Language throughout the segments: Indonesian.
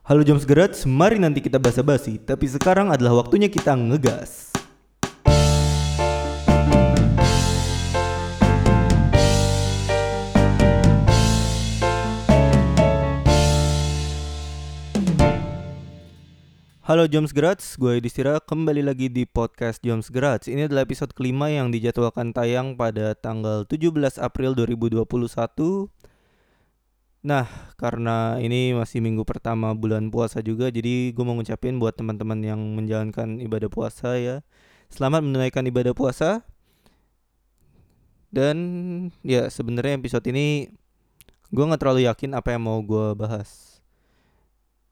Halo Jam Gerat, mari nanti kita basa-basi, tapi sekarang adalah waktunya kita ngegas. Halo Joms Gerats, gue Yudhistira kembali lagi di podcast Joms Gerats. Ini adalah episode kelima yang dijadwalkan tayang pada tanggal 17 April 2021. Nah, karena ini masih minggu pertama bulan puasa juga, jadi gue mau ngucapin buat teman-teman yang menjalankan ibadah puasa ya. Selamat menunaikan ibadah puasa. Dan ya sebenarnya episode ini gue nggak terlalu yakin apa yang mau gue bahas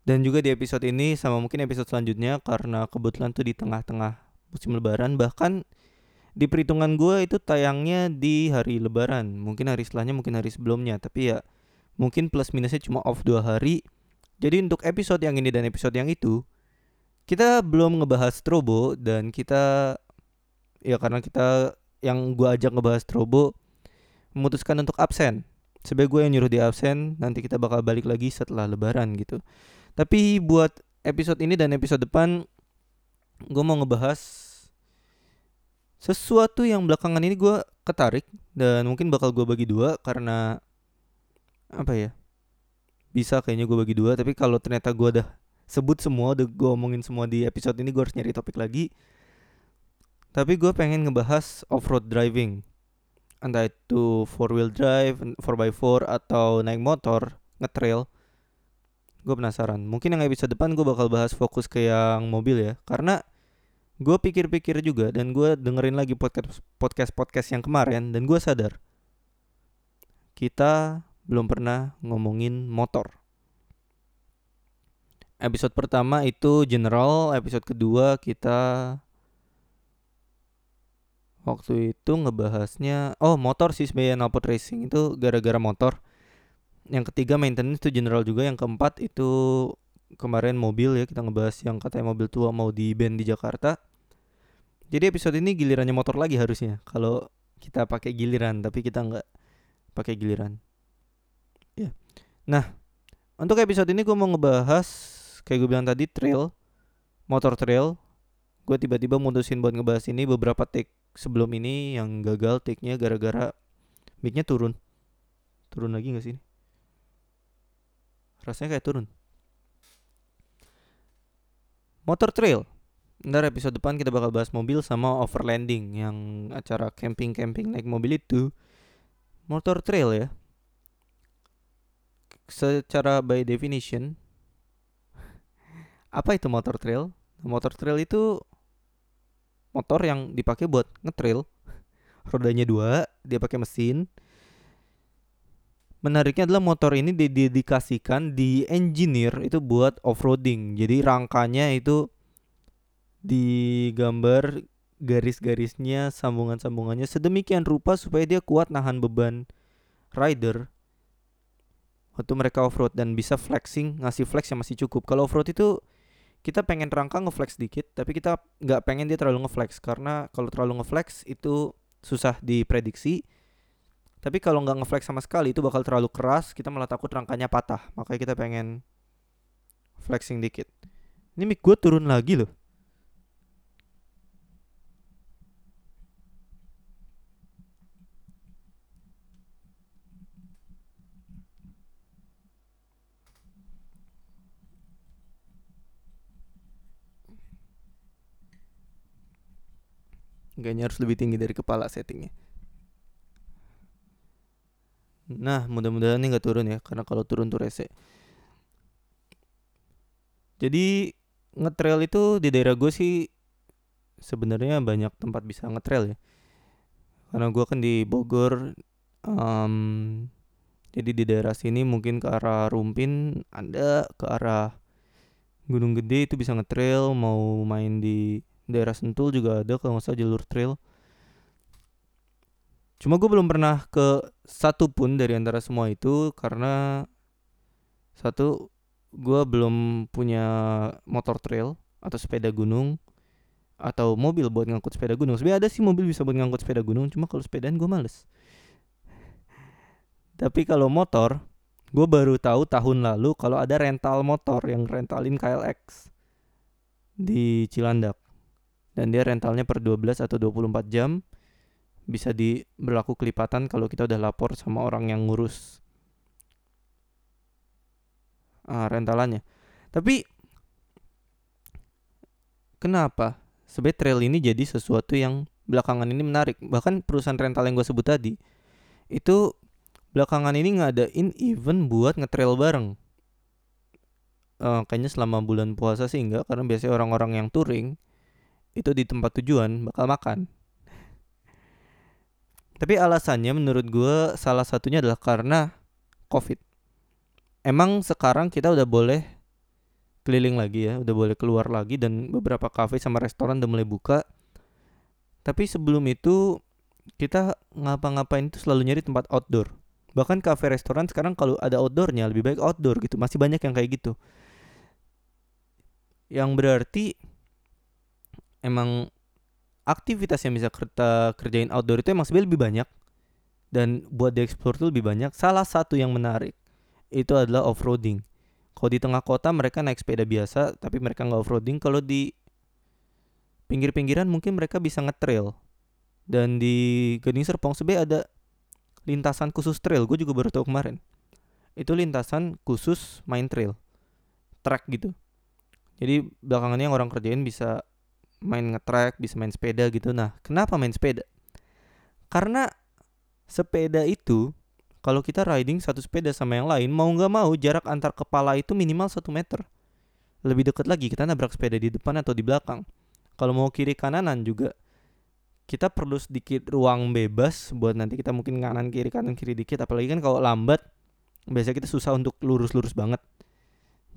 dan juga di episode ini sama mungkin episode selanjutnya karena kebetulan tuh di tengah-tengah musim lebaran bahkan di perhitungan gue itu tayangnya di hari lebaran mungkin hari setelahnya mungkin hari sebelumnya tapi ya mungkin plus minusnya cuma off dua hari. Jadi untuk episode yang ini dan episode yang itu kita belum ngebahas Strobo dan kita ya karena kita yang gue ajak ngebahas Strobo memutuskan untuk absen. Sebagai gue yang nyuruh di absen nanti kita bakal balik lagi setelah lebaran gitu. Tapi buat episode ini dan episode depan gue mau ngebahas sesuatu yang belakangan ini gue ketarik dan mungkin bakal gue bagi dua karena apa ya? Bisa kayaknya gue bagi dua tapi kalau ternyata gue udah sebut semua udah gue omongin semua di episode ini gue harus nyari topik lagi. Tapi gue pengen ngebahas off-road driving. Entah itu four wheel drive, 4x4 atau naik motor, ngetrail. Gue penasaran. Mungkin yang episode depan gue bakal bahas fokus ke yang mobil ya. Karena gue pikir-pikir juga dan gue dengerin lagi podcast podcast podcast yang kemarin dan gue sadar kita belum pernah ngomongin motor. Episode pertama itu general episode kedua kita waktu itu ngebahasnya oh motor sih sebagai knalpot racing itu gara-gara motor. Yang ketiga maintenance itu general juga yang keempat itu kemarin mobil ya kita ngebahas yang katanya mobil tua mau di band di Jakarta. Jadi episode ini gilirannya motor lagi harusnya kalau kita pakai giliran tapi kita nggak pakai giliran nah untuk episode ini gue mau ngebahas kayak gue bilang tadi trail motor trail. Gue tiba-tiba mutusin buat ngebahas ini beberapa take sebelum ini yang gagal take-nya gara-gara mic-nya turun. Turun lagi gak sih rasanya kayak turun. Motor trail. Ntar episode depan kita bakal bahas mobil sama overlanding yang acara camping-camping naik mobil itu. Motor trail ya secara by definition apa itu motor trail? Motor trail itu motor yang dipakai buat ngetrail. Rodanya dua dia pakai mesin. Menariknya adalah motor ini didedikasikan di engineer itu buat off-roading. Jadi rangkanya itu digambar garis-garisnya, sambungan-sambungannya sedemikian rupa supaya dia kuat nahan beban rider waktu mereka off-road dan bisa flexing, ngasih flex yang masih cukup. Kalau off-road itu kita pengen rangka ngeflex dikit, tapi kita nggak pengen dia terlalu ngeflex karena kalau terlalu ngeflex itu susah diprediksi tapi kalau nggak ngeflex sama sekali itu bakal terlalu keras, kita malah takut rangkanya patah. Makanya kita pengen flexing dikit. Ini mic gue turun lagi loh. Kayaknya harus lebih tinggi dari kepala settingnya. Nah, mudah-mudahan ini nggak turun ya, karena kalau turun tuh rese. Jadi ngetrail itu di daerah gue sih sebenarnya banyak tempat bisa ngetrail ya. Karena gue kan di Bogor, um, jadi di daerah sini mungkin ke arah Rumpin, ada ke arah Gunung Gede itu bisa ngetrail, mau main di daerah Sentul juga ada kalau nggak salah jalur trail. Cuma gue belum pernah ke satu pun dari antara semua itu karena satu gue belum punya motor trail atau sepeda gunung atau mobil buat ngangkut sepeda gunung. Sebenarnya ada sih mobil bisa buat ngangkut sepeda gunung, cuma kalau sepedaan gue males. Tapi kalau motor gue baru tahu tahun lalu kalau ada rental motor yang rentalin KLX di Cilandak dan dia rentalnya per 12 atau 24 jam. Bisa di berlaku kelipatan kalau kita udah lapor sama orang yang ngurus ah, rentalannya. Tapi kenapa? Sebenarnya trail ini jadi sesuatu yang belakangan ini menarik. Bahkan perusahaan rental yang gue sebut tadi itu belakangan ini ngadain event buat ngetrail bareng. Uh, kayaknya selama bulan puasa sih enggak karena biasanya orang-orang yang touring itu di tempat tujuan bakal makan tapi alasannya menurut gue salah satunya adalah karena covid emang sekarang kita udah boleh keliling lagi ya udah boleh keluar lagi dan beberapa cafe sama restoran udah mulai buka tapi sebelum itu kita ngapa-ngapain itu selalu nyari tempat outdoor. Bahkan cafe restoran sekarang kalau ada outdoornya lebih baik outdoor gitu. Masih banyak yang kayak gitu. Yang berarti emang aktivitas yang bisa kita kerjain outdoor itu emang sebenarnya lebih banyak dan buat dieksplor itu lebih banyak. Salah satu yang menarik itu adalah off-roading. Kalau di tengah kota mereka naik sepeda biasa, tapi mereka nggak off-roading. Kalau di pinggir-pinggiran mungkin mereka bisa ngetrail dan di Gading Serpong sebenarnya ada lintasan khusus trail gue juga baru tahu kemarin itu lintasan khusus main trail track gitu jadi belakangannya yang orang kerjain bisa main ngetrack bisa main sepeda gitu. Nah kenapa main sepeda? Karena sepeda itu kalau kita riding satu sepeda sama yang lain mau nggak mau jarak antar kepala itu minimal satu meter. Lebih dekat lagi kita nabrak sepeda di depan atau di belakang. Kalau mau kiri kananan juga kita perlu sedikit ruang bebas buat nanti kita mungkin kanan kiri kanan kiri dikit. Apalagi kan kalau lambat biasanya kita susah untuk lurus-lurus banget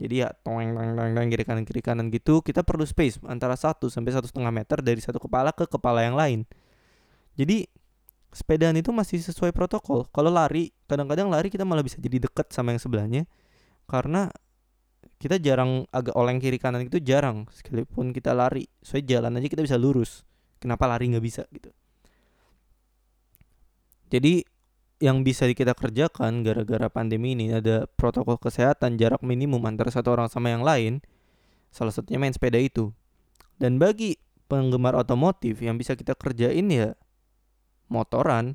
jadi ya toeng toeng toeng toeng kiri kanan kiri kanan gitu kita perlu space antara satu sampai satu setengah meter dari satu kepala ke kepala yang lain. Jadi sepedaan itu masih sesuai protokol. Kalau lari kadang-kadang lari kita malah bisa jadi deket sama yang sebelahnya karena kita jarang agak oleng kiri kanan itu jarang sekalipun kita lari. Soalnya jalan aja kita bisa lurus. Kenapa lari nggak bisa gitu. Jadi yang bisa kita kerjakan gara-gara pandemi ini ada protokol kesehatan jarak minimum antara satu orang sama yang lain salah satunya main sepeda itu. Dan bagi penggemar otomotif yang bisa kita kerjain ya motoran.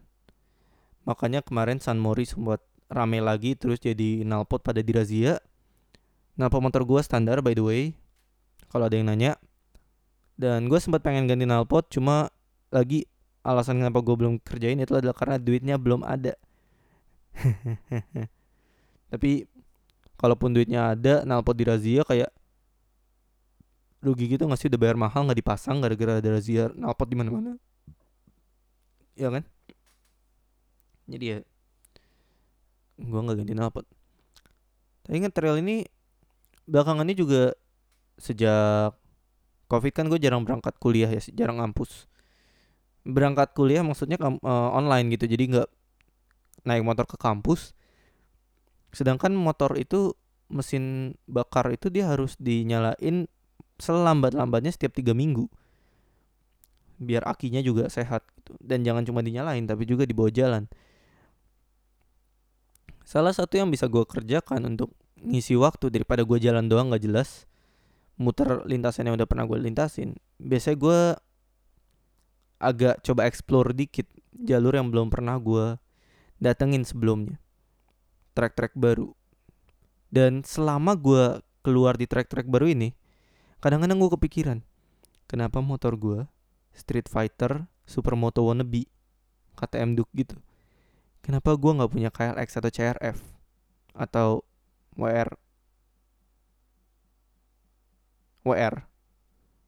Makanya kemarin San Moritz buat rame lagi terus jadi nalpot pada dirazia Nah pemotor gue standar by the way. Kalau ada yang nanya. Dan gue sempat pengen ganti knalpot Cuma lagi alasan kenapa gue belum kerjain itu adalah karena duitnya belum ada. Tapi Kalaupun duitnya ada knalpot di razia kayak Rugi gitu gak sih? Udah bayar mahal gak dipasang gara-gara ada razia knalpot di mana-mana. Ya kan? Jadi ya Gue gak ganti knalpot Tapi ingat trail ini belakangan ini juga sejak covid kan gue jarang berangkat kuliah ya jarang ngampus berangkat kuliah maksudnya uh, online gitu. Jadi nggak naik motor ke kampus. Sedangkan motor itu mesin bakar itu dia harus dinyalain selambat-lambatnya setiap tiga minggu. Biar akinya juga sehat gitu. Dan jangan cuma dinyalain tapi juga dibawa jalan. Salah satu yang bisa gue kerjakan untuk ngisi waktu daripada gue jalan doang gak jelas muter lintasan yang udah pernah gue lintasin. Biasanya gue agak coba explore dikit jalur yang belum pernah gue datengin sebelumnya. Track-track baru. Dan selama gue keluar di track-track baru ini kadang-kadang gue kepikiran kenapa motor gue Street Fighter Supermoto wannabe KTM Duke gitu kenapa gue nggak punya KLX atau CRF atau WR WR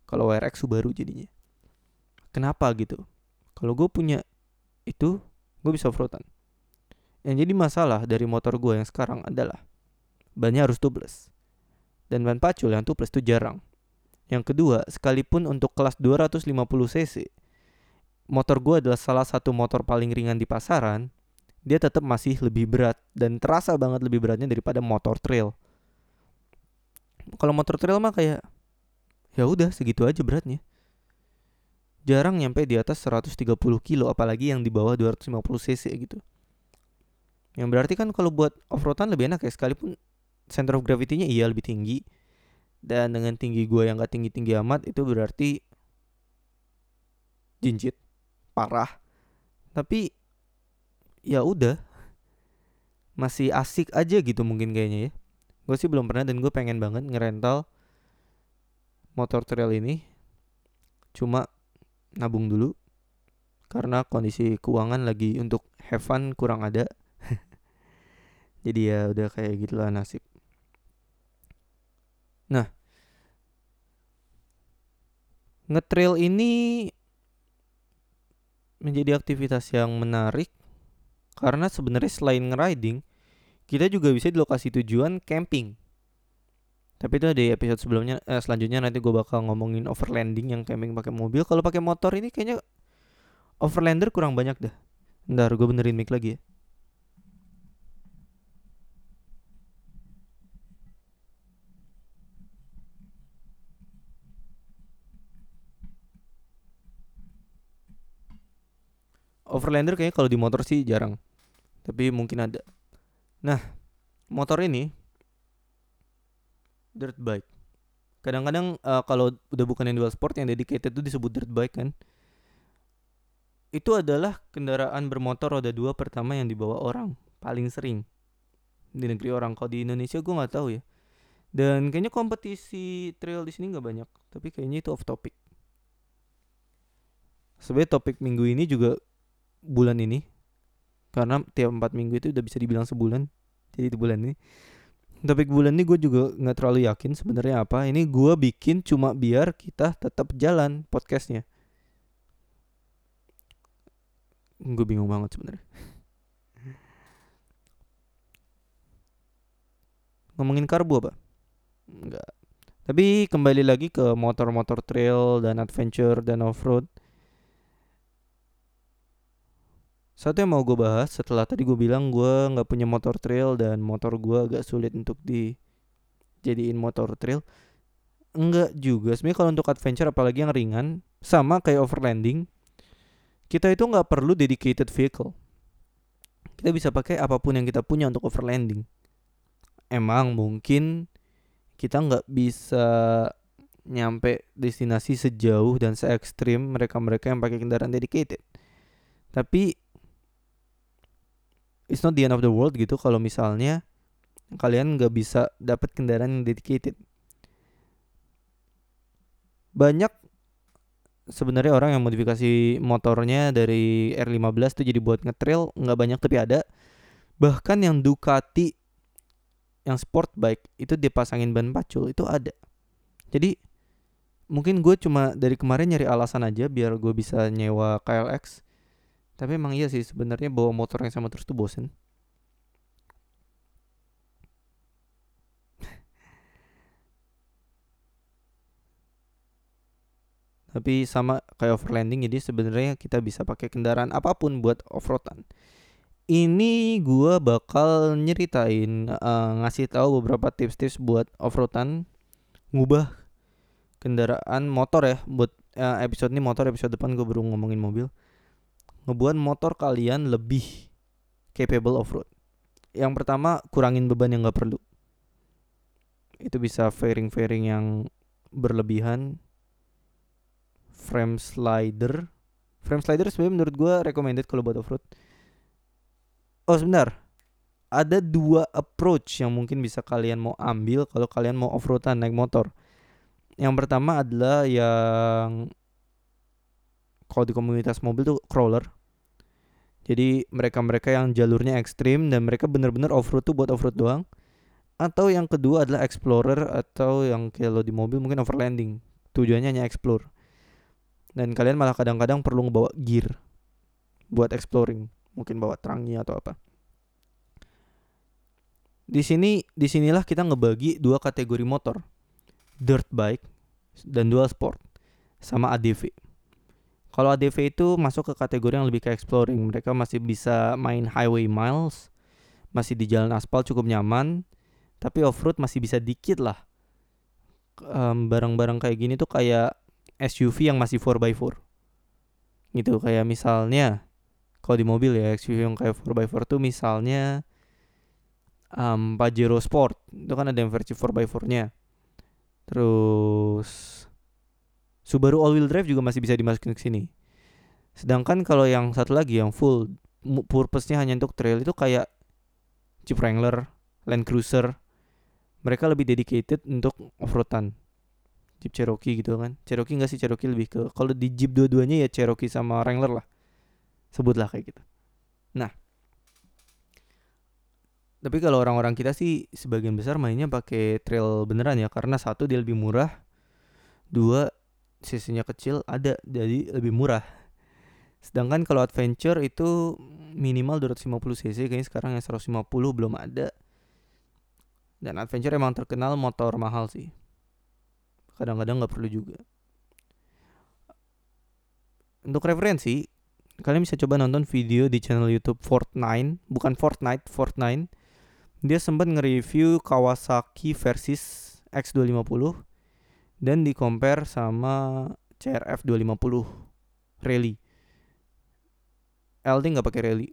kalau WRX Subaru jadinya kenapa gitu kalau gue punya itu gue bisa offroadan yang jadi masalah dari motor gue yang sekarang adalah bannya harus tubeless dan ban pacul yang tubeless itu jarang yang kedua sekalipun untuk kelas 250 cc motor gue adalah salah satu motor paling ringan di pasaran dia tetap masih lebih berat dan terasa banget lebih beratnya daripada motor trail. Kalau motor trail mah kayak ya udah segitu aja beratnya. Jarang nyampe di atas 130 kilo apalagi yang di bawah 250 cc gitu. Yang berarti kan kalau buat off-roadan lebih enak ya sekalipun center of gravity-nya iya lebih tinggi. Dan dengan tinggi gue yang gak tinggi-tinggi amat itu berarti jinjit parah. Tapi ya udah masih asik aja gitu mungkin kayaknya ya. Gue sih belum pernah dan gue pengen banget ngerental motor trail ini. Cuma nabung dulu. Karena kondisi keuangan lagi untuk have fun kurang ada. Jadi ya udah kayak gitulah nasib. Nah. Ngetrail ini menjadi aktivitas yang menarik karena sebenarnya selain ngeriding kita juga bisa di lokasi tujuan camping tapi itu di episode sebelumnya eh, selanjutnya nanti gue bakal ngomongin overlanding yang camping pakai mobil kalau pakai motor ini kayaknya overlander kurang banyak dah ntar gue benerin mic lagi ya Overlander kayaknya kalau di motor sih jarang. Tapi mungkin ada. Nah, motor ini dirt bike. Kadang-kadang uh, kalau udah bukan yang dual sport yang dedicated itu disebut dirt bike kan. Itu adalah kendaraan bermotor roda dua pertama yang dibawa orang paling sering di negeri orang. Kalau di Indonesia gue nggak tahu ya. Dan kayaknya kompetisi trail di sini nggak banyak. Tapi kayaknya itu off topic. Sebenarnya topik minggu ini juga bulan ini karena tiap empat minggu itu udah bisa dibilang sebulan jadi di bulan ini topik bulan ini gue juga nggak terlalu yakin sebenarnya apa. Ini gue bikin cuma biar kita tetap jalan podcastnya. Gue bingung banget sebenarnya. Ngomongin karbu apa? Enggak tapi kembali lagi ke motor-motor trail dan adventure dan off-road Satu yang mau gue bahas setelah tadi gue bilang gue nggak punya motor trail dan motor gue agak sulit untuk dijadiin motor trail. Enggak juga. Sebenarnya kalau untuk adventure apalagi yang ringan sama kayak overlanding, kita itu nggak perlu dedicated vehicle. Kita bisa pakai apa pun yang kita punya untuk overlanding. Emang mungkin kita nggak bisa nyampe destinasi sejauh dan se ekstrim mereka-mereka yang pakai kendaraan dedicated. Tapi it's not the end of the world gitu kalau misalnya kalian nggak bisa dapat kendaraan yang dedicated. Banyak sebenarnya orang yang modifikasi motornya dari R15 tuh jadi buat ngetrail nggak banyak tapi ada. Bahkan yang Ducati yang sport bike itu dipasangin ban pacul itu ada. Jadi mungkin gue cuma dari kemarin nyari alasan aja biar gue bisa nyewa KLX tapi emang iya sih sebenarnya bawa motor yang sama terus tuh bosen. Tapi sama kayak overlanding jadi sebenarnya kita bisa pakai kendaraan apa pun buat offroadan. Ini gua bakal nyeritain uh, ngasih tahu beberapa tips-tips buat offroadan ngubah kendaraan motor ya buat uh, episode ini motor episode depan gue baru ngomongin mobil ngebuat motor kalian lebih capable off-road. Yang pertama, kurangin beban yang gak perlu. Itu bisa fairing-fairing yang berlebihan. Frame slider. Frame slider sebenarnya menurut gue recommended kalau buat off-road. Oh sebentar, ada dua approach yang mungkin bisa kalian mau ambil kalau kalian mau off-roadan naik motor. Yang pertama adalah yang kalau di komunitas mobil tuh crawler. Jadi mereka-mereka yang jalurnya ekstrim dan mereka bener-bener off-road tuh buat off-road doang. Atau yang kedua adalah explorer atau yang kalau di mobil mungkin overlanding. Tujuannya hanya explore. Dan kalian malah kadang-kadang perlu ngebawa gear buat exploring. Mungkin bawa trangi atau apa. Di sini di sinilah kita ngebagi dua kategori motor. Dirt bike dan dual sport sama ADV. Kalau ADV itu masuk ke kategori yang lebih ke exploring. Mereka masih bisa main highway miles, masih di jalan aspal cukup nyaman, tapi off-road masih bisa dikit lah. Um, barang-barang kayak gini tuh kayak SUV yang masih 4x4. Gitu kayak misalnya kalau di mobil ya XUV yang kayak 4x4 tuh misalnya um, Pajero Sport itu kan ada yang versi 4x4 nya terus Subaru all wheel drive juga masih bisa dimasukin ke sini. Sedangkan kalau yang satu lagi yang full purpose-nya hanya untuk trail itu kayak Jeep Wrangler, Land Cruiser. Mereka lebih dedicated untuk off-roadan. Jeep Cherokee gitu kan. Cherokee enggak sih? Cherokee lebih ke kalau di Jeep dua-duanya ya Cherokee sama Wrangler lah. Sebutlah kayak gitu. Nah. Tapi kalau orang-orang kita sih sebagian besar mainnya pakai trail beneran ya. Karena satu dia lebih murah. Dua sisinya kecil ada jadi lebih murah. Sedangkan kalau adventure itu minimal 250 cc kayaknya sekarang yang 150 belum ada. Dan adventure emang terkenal motor mahal sih. Kadang-kadang nggak perlu juga. Untuk referensi kalian bisa coba nonton video di channel YouTube Fortnite, bukan Fortnite, Fortnite. Dia sempat nge-review Kawasaki Versys X250 dan di compare sama CRF 250 rally. LT nggak pakai rally.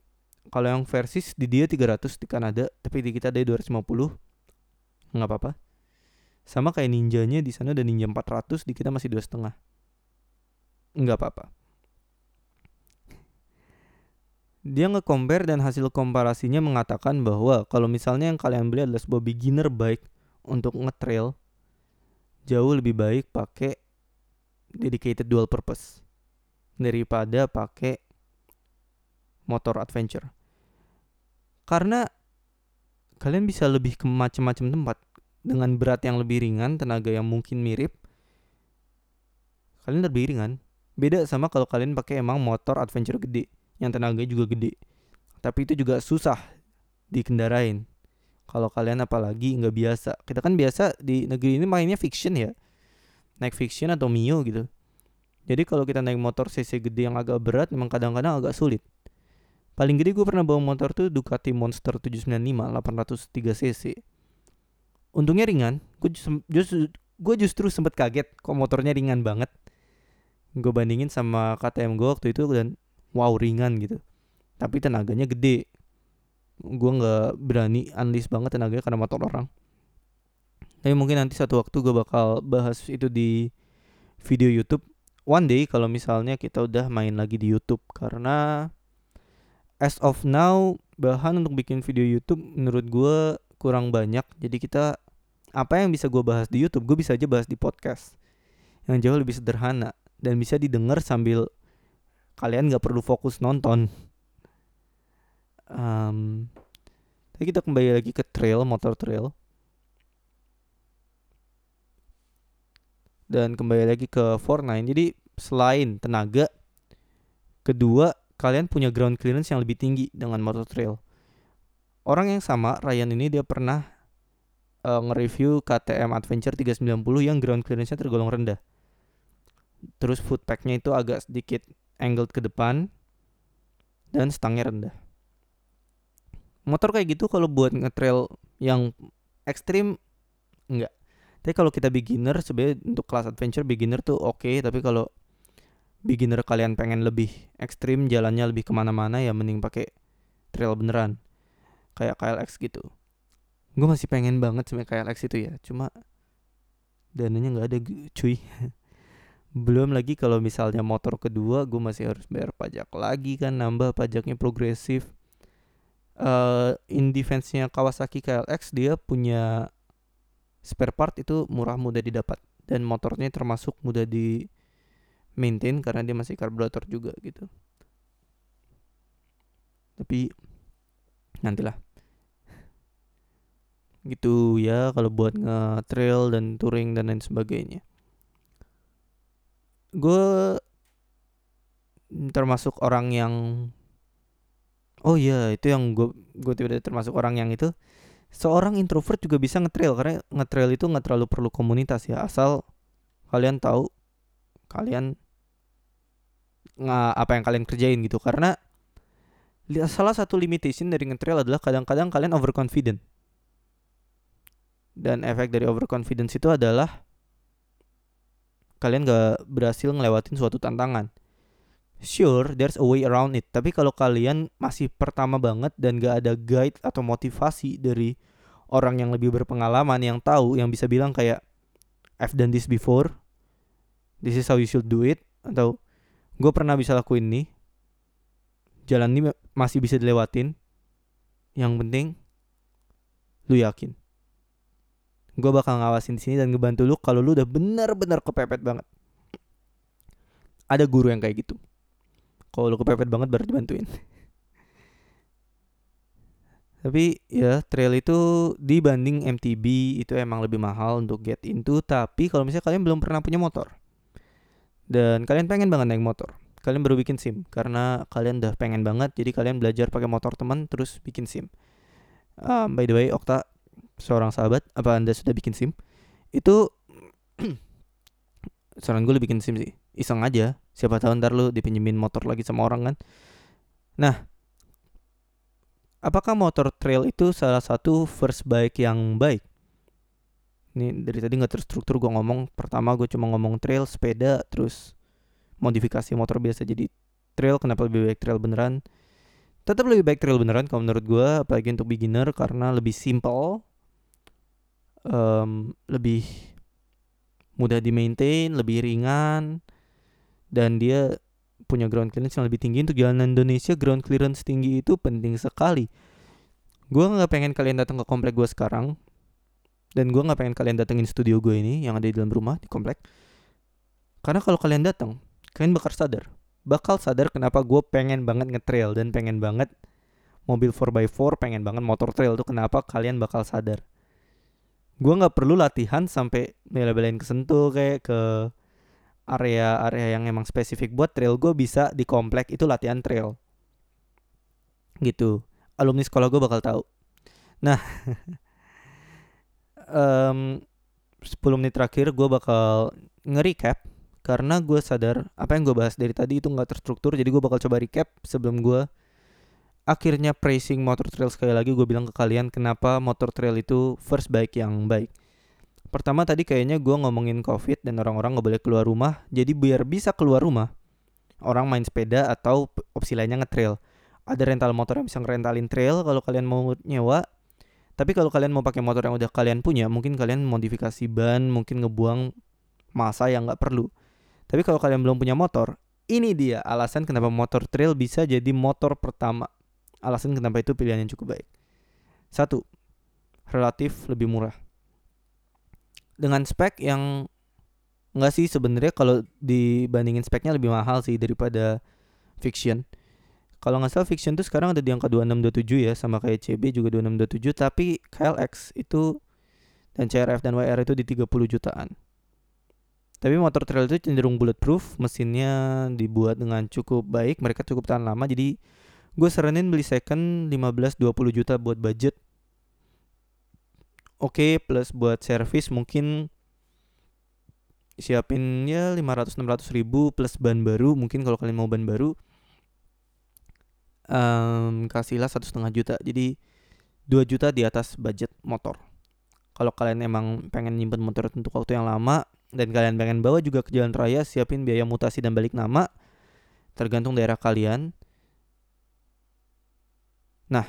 Kalau yang Versys di dia 300 di Kanada, tapi di kita ada 250. nggak apa-apa. Sama kayak ninjanya di sana ada ninja 400, di kita masih dua setengah. Nggak apa-apa dia nge-compare dan hasil komparasinya mengatakan bahwa kalau misalnya yang kalian beli adalah sebuah beginner bike untuk nge-trail jauh lebih baik pakai dedicated dual purpose daripada pakai motor adventure. Karena kalian bisa lebih ke macam-macam tempat dengan berat yang lebih ringan, tenaga yang mungkin mirip. Kalian lebih ringan. Beda sama kalau kalian pakai emang motor adventure gede yang tenaganya juga gede tapi itu juga susah dikendarain kalau kalian apalagi nggak biasa. Kita kan biasa di negeri ini mainnya fiction ya. Naik fiction atau mio gitu. Jadi kalau kita naik motor cc gede yang agak berat memang kadang-kadang agak sulit. Paling gede gue pernah bawa motor tuh Ducati Monster 795 803 cc untungnya ringan. Gue justru gue justru sempet kaget kok motornya ringan banget. Gue bandingin sama KTM gue waktu itu dan wow ringan gitu. Tapi tenaganya gede gue nggak berani unleash banget tenaganya karena motor orang. Tapi mungkin nanti satu waktu gue bakal bahas itu di video YouTube. One day kalau misalnya kita udah main lagi di YouTube. Karena as of now bahan untuk bikin video YouTube menurut gue kurang banyak. Jadi kita apa yang bisa gue bahas di YouTube gue bisa aja bahas di podcast. Yang jauh lebih sederhana. Dan bisa didengar sambil kalian nggak perlu fokus nonton um, tapi kita kembali lagi ke trail motor trail. Dan kembali lagi ke Fortnite. Jadi selain tenaga kedua kalian punya ground clearance yang lebih tinggi dengan motor trail. Orang yang sama Ryan ini dia pernah uh, nge-review KTM Adventure 390 yang ground clearance-nya tergolong rendah. Terus footpack-nya itu agak sedikit angled ke depan dan stangnya rendah. Motor kayak gitu kalau buat ngetrail yang ekstrim enggak. Tapi kalau kita beginner sebenarnya untuk kelas adventure beginner tuh oke, okay, tapi kalau beginner kalian pengen lebih ekstrim jalannya lebih ke mana-mana ya mending pakai trail beneran kayak KLX gitu. Gue masih pengen banget sama KLX itu ya, cuma dananya nggak ada cuy. belum lagi kalau misalnya motor kedua gue masih harus bayar pajak lagi kan nambah pajaknya progresif uh, in defense-nya Kawasaki KLX dia punya spare part itu murah mudah didapat. Dan motornya termasuk mudah di maintain karena dia masih karburator juga gitu. Tapi nantilah. Gitu ya kalau buat nge-trail dan touring dan lain sebagainya. Gue termasuk orang yang oh iya itu yang gue gue tiba termasuk orang yang itu. Seorang introvert juga bisa ngetrail karena ngetrail itu nggak terlalu perlu komunitas ya. Asal kalian tahu kalian nggak apa yang kalian kerjain gitu. Karena salah satu limitation dari ngetrail adalah kadang-kadang kalian overconfident. Dan efek dari overconfidence itu adalah kalian gak berhasil ngelewatin suatu tantangan. Sure there's a way around it. Tapi kalau kalian masih pertama banget dan gak ada guide atau motivasi dari orang yang lebih berpengalaman yang tahu yang bisa bilang kayak I've done this before. This is how you should do it. Atau gue pernah bisa lakuin nih jalan ini masih bisa dilewatin. Yang penting lu yakin. Gue bakal ngawasin di sini dan ngebantu lu kalau lu udah benar-benar kepepet banget. Ada guru yang kayak gitu kalau lu kepepet banget baru dibantuin. Tapi ya trail itu dibanding MTB itu emang lebih mahal untuk get into tapi kalau misalnya kalian belum pernah punya motor dan kalian pengen banget naik motor kalian baru bikin sim karena kalian udah pengen banget jadi kalian belajar pakai motor teman terus bikin sim. Um, by the way Okta seorang sahabat apa anda sudah bikin sim? Itu saran gue bikin sim sih iseng aja siapa tahu ntar lu dipinjemin motor lagi sama orang kan? Nah apakah motor trail itu salah satu first bike yang baik? Ini dari tadi nggak terstruktur gue ngomong pertama gue cuma ngomong trail sepeda terus modifikasi motor biasa jadi trail kenapa lebih baik trail beneran? Tetap lebih baik trail beneran kalau menurut gue apalagi untuk beginner karena lebih simple um, lebih mudah di maintain lebih ringan dan dia punya ground clearance yang lebih tinggi. Untuk jalanan Indonesia ground clearance tinggi itu penting sekali. Gue nggak pengen kalian datang ke komplek gue sekarang. Dan gue nggak pengen kalian datengin studio gue ini yang ada di dalam rumah di komplek. Karena kalau kalian datang kalian bakal sadar. Bakal sadar kenapa gue pengen banget ngetrail dan pengen banget mobil 4x4 pengen banget motor trail tuh kenapa kalian bakal sadar. Gue nggak perlu latihan sampai bela-belain kesentuh kayak ke area-area yang emang spesifik buat trail gue bisa di komplek itu latihan trail. Gitu. Alumni sekolah gue bakal tahu. Nah um, 10 menit terakhir gue bakal nge-recap karena gue sadar apa yang gue bahas dari tadi itu nggak terstruktur jadi gue bakal coba recap sebelum gue akhirnya praising motor trail sekali lagi gue bilang ke kalian kenapa motor trail itu first bike yang baik Pertama tadi kayaknya gue ngomongin covid dan orang-orang gak boleh keluar rumah. Jadi biar bisa keluar rumah, orang main sepeda atau opsi lainnya ngetrail. Ada rental motor yang bisa ngerentalin trail kalau kalian mau nyewa. Tapi kalau kalian mau pakai motor yang udah kalian punya, mungkin kalian modifikasi ban, mungkin ngebuang masa yang nggak perlu. Tapi kalau kalian belum punya motor, ini dia alasan kenapa motor trail bisa jadi motor pertama. Alasan kenapa itu pilihan yang cukup baik. Satu, relatif lebih murah dengan spek yang enggak sih sebenarnya kalau dibandingin speknya lebih mahal sih daripada fiction. Kalau nggak salah fiction tuh sekarang ada di angka 2627 ya sama kayak CB juga 2627 tapi KLX itu dan CRF dan WR itu di 30 jutaan. Tapi motor trail itu cenderung bulletproof, mesinnya dibuat dengan cukup baik, mereka cukup tahan lama jadi gue saranin beli second 15 20 juta buat budget oke okay, plus buat servis mungkin siapin ya 500 600 ribu plus ban baru. Mungkin kalau kalian mau ban baru um, kasihlah satu setengah juta. Jadi 2 juta di atas budget motor. Kalau kalian emang pengen nyimpen motor untuk waktu yang lama dan kalian pengen bawa juga ke jalan raya siapin biaya mutasi dan balik nama tergantung daerah kalian. Nah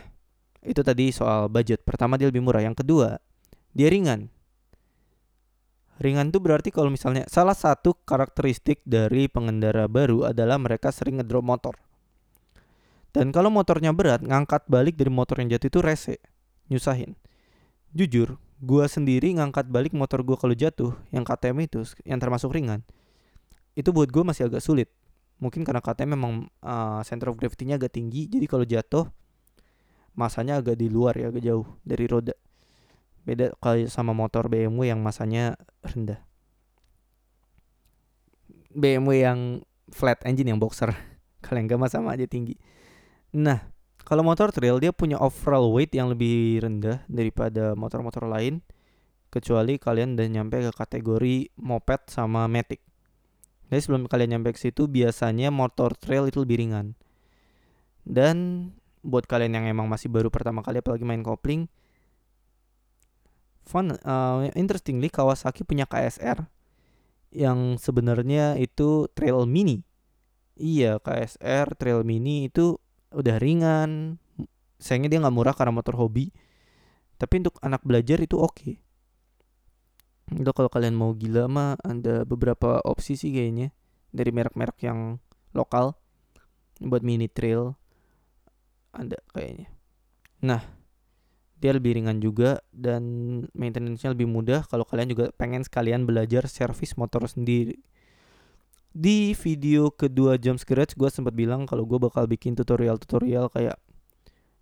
itu tadi soal budget. Pertama dia lebih murah. Yang kedua dia ringan. Ringan itu berarti kalau misalnya salah satu karakteristik dari pengendara baru adalah mereka sering ngedrop motor. Dan kalau motornya berat, ngangkat balik dari motor yang jatuh itu rese, nyusahin. Jujur, gua sendiri ngangkat balik motor gua kalau jatuh, yang KTM itu, yang termasuk ringan, itu buat gua masih agak sulit. Mungkin karena KTM memang uh, center of gravity-nya agak tinggi, jadi kalau jatuh masanya agak di luar ya, agak jauh dari roda. Beda kalau sama motor BMW yang masanya rendah. BMW yang flat engine yang boxer. Kalau yang gak sama aja tinggi. Nah, kalau motor trail dia punya overall weight yang lebih rendah daripada motor-motor lain kecuali kalian udah nyampe ke kategori moped sama matic. Jadi sebelum kalian nyampe ke situ biasanya motor trail itu lebih ringan. Dan buat kalian yang emang masih baru pertama kali apalagi main kopling, fun uh, interestingly Kawasaki punya KSR yang sebenarnya itu trail mini Iya KSR Trail Mini itu udah ringan sayangnya dia nggak murah karena motor hobi tapi untuk anak belajar itu oke okay. Udah kalau kalian mau gila mah ada beberapa opsi sih kayaknya dari merek-merek yang lokal buat mini trail ada kayaknya. Nah, dia lebih ringan juga dan maintenance-nya lebih mudah kalau kalian juga pengen sekalian belajar servis motor sendiri. Di video kedua Jam Scratch gue sempat bilang kalau gue bakal bikin tutorial-tutorial kayak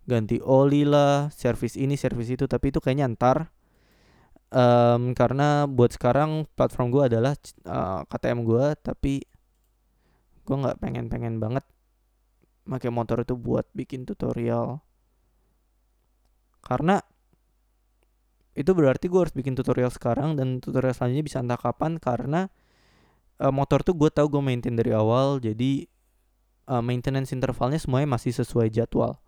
ganti oli lah, servis ini, servis itu, tapi itu kayaknya ntar um, karena buat sekarang platform gue adalah uh, eh, KTM gue tapi gue nggak pengen pengen banget pakai motor itu buat bikin tutorial karena itu berarti gue harus bikin tutorial sekarang dan tutorial selanjutnya bisa entah kapan karena uh, motor tuh gue tahu gue maintain dari awal jadi uh, maintenance intervalnya semuanya masih sesuai jadwal.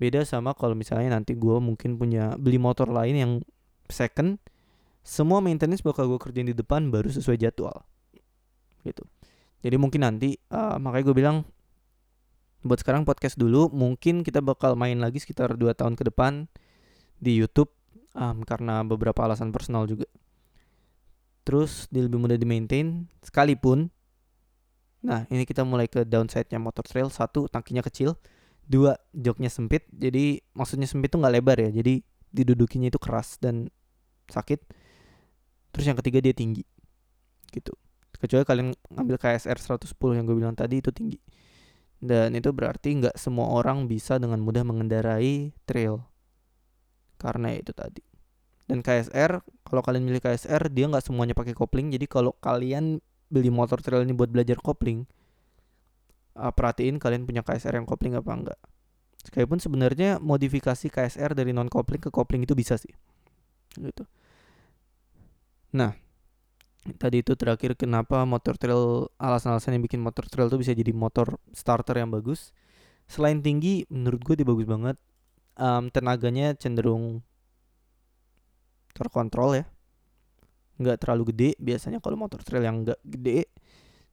Beda sama kalau misalnya nanti gue mungkin punya beli motor lain yang second semua maintenance bakal gue kerjain di depan baru sesuai jadwal. Gitu. Jadi mungkin nanti uh, makanya gue bilang buat sekarang podcast dulu mungkin kita bakal main lagi sekitar 2 tahun ke depan di YouTube um, karena beberapa alasan personal juga. Terus dia lebih mudah di maintain sekalipun nah ini kita mulai ke downside-nya motor trail. Satu tangkinya kecil. Dua joknya sempit. Jadi maksudnya sempit tuh nggak lebar ya. Jadi didudukinya itu keras dan sakit. Terus yang ketiga dia tinggi. Gitu. Kecuali kalian ngambil KSR 110 yang gue bilang tadi itu tinggi dan itu berarti nggak semua orang bisa dengan mudah mengendarai trail. Karena itu tadi. Dan KSR kalau kalian milih KSR dia nggak semuanya pakai kopling. Jadi kalau kalian beli motor trail ini buat belajar kopling uh, perhatiin kalian punya KSR yang kopling apa enggak sekalipun sebenarnya modifikasi KSR dari non kopling ke kopling itu bisa sih. Gitu. Nah, tadi itu terakhir kenapa motor trail alasan-alasan yang bikin motor trail itu bisa jadi motor starter yang bagus. Selain tinggi, menurut gue dia bagus banget. Um, tenaganya cenderung terkontrol ya. Nggak terlalu gede biasanya kalau motor trail yang nggak gede.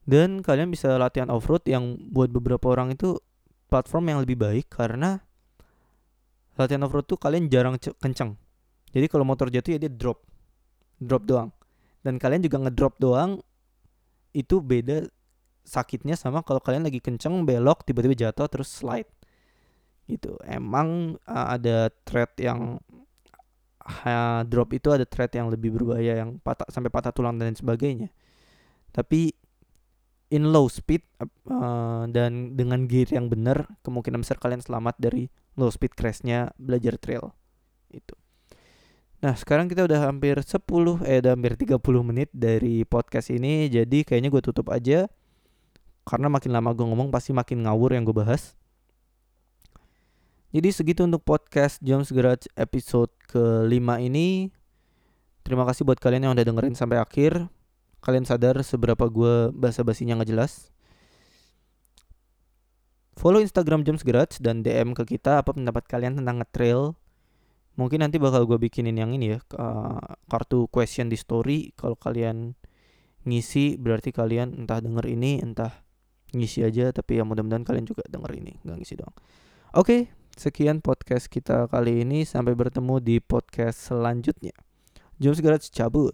Dan kalian bisa latihan off-road yang buat beberapa orang itu platform yang lebih baik karena latihan off-road tuh kalian jarang kencang. Jadi kalau motor jatuh ya dia drop drop doang dan kalian juga ngedrop doang itu beda sakitnya sama kalau kalian lagi kenceng belok tiba-tiba jatuh terus slide. Gitu. Emang uh, ada thread yang uh, drop itu ada thread yang lebih berbahaya yang patah sampai patah tulang dan sebagainya. Tapi in low speed uh, dan dengan gear yang benar kemungkinan besar kalian selamat dari low speed crashnya belajar trail Nah, sekarang kita udah hampir 10 eh udah hampir 30 menit dari podcast ini. Jadi kayaknya gue tutup aja. Karena makin lama gue ngomong pasti makin ngawur yang gue bahas. Jadi segitu untuk podcast James Garage episode kelima ini. Terima kasih buat kalian yang udah dengerin sampai akhir. Kalian sadar seberapa gue bahasa basinya nggak jelas. Follow Instagram James Garage dan DM ke kita apa pendapat kalian tentang ngetrail mungkin nanti bakal gue bikinin yang ini ya uh, kartu question di story. Kalau kalian ngisi berarti kalian entah denger ini entah ngisi aja. Tapi ya mudah-mudahan kalian juga denger ini nggak ngisi doang. Oke okay, sekian podcast kita kali ini. Sampai bertemu di podcast selanjutnya. Jom segera cabut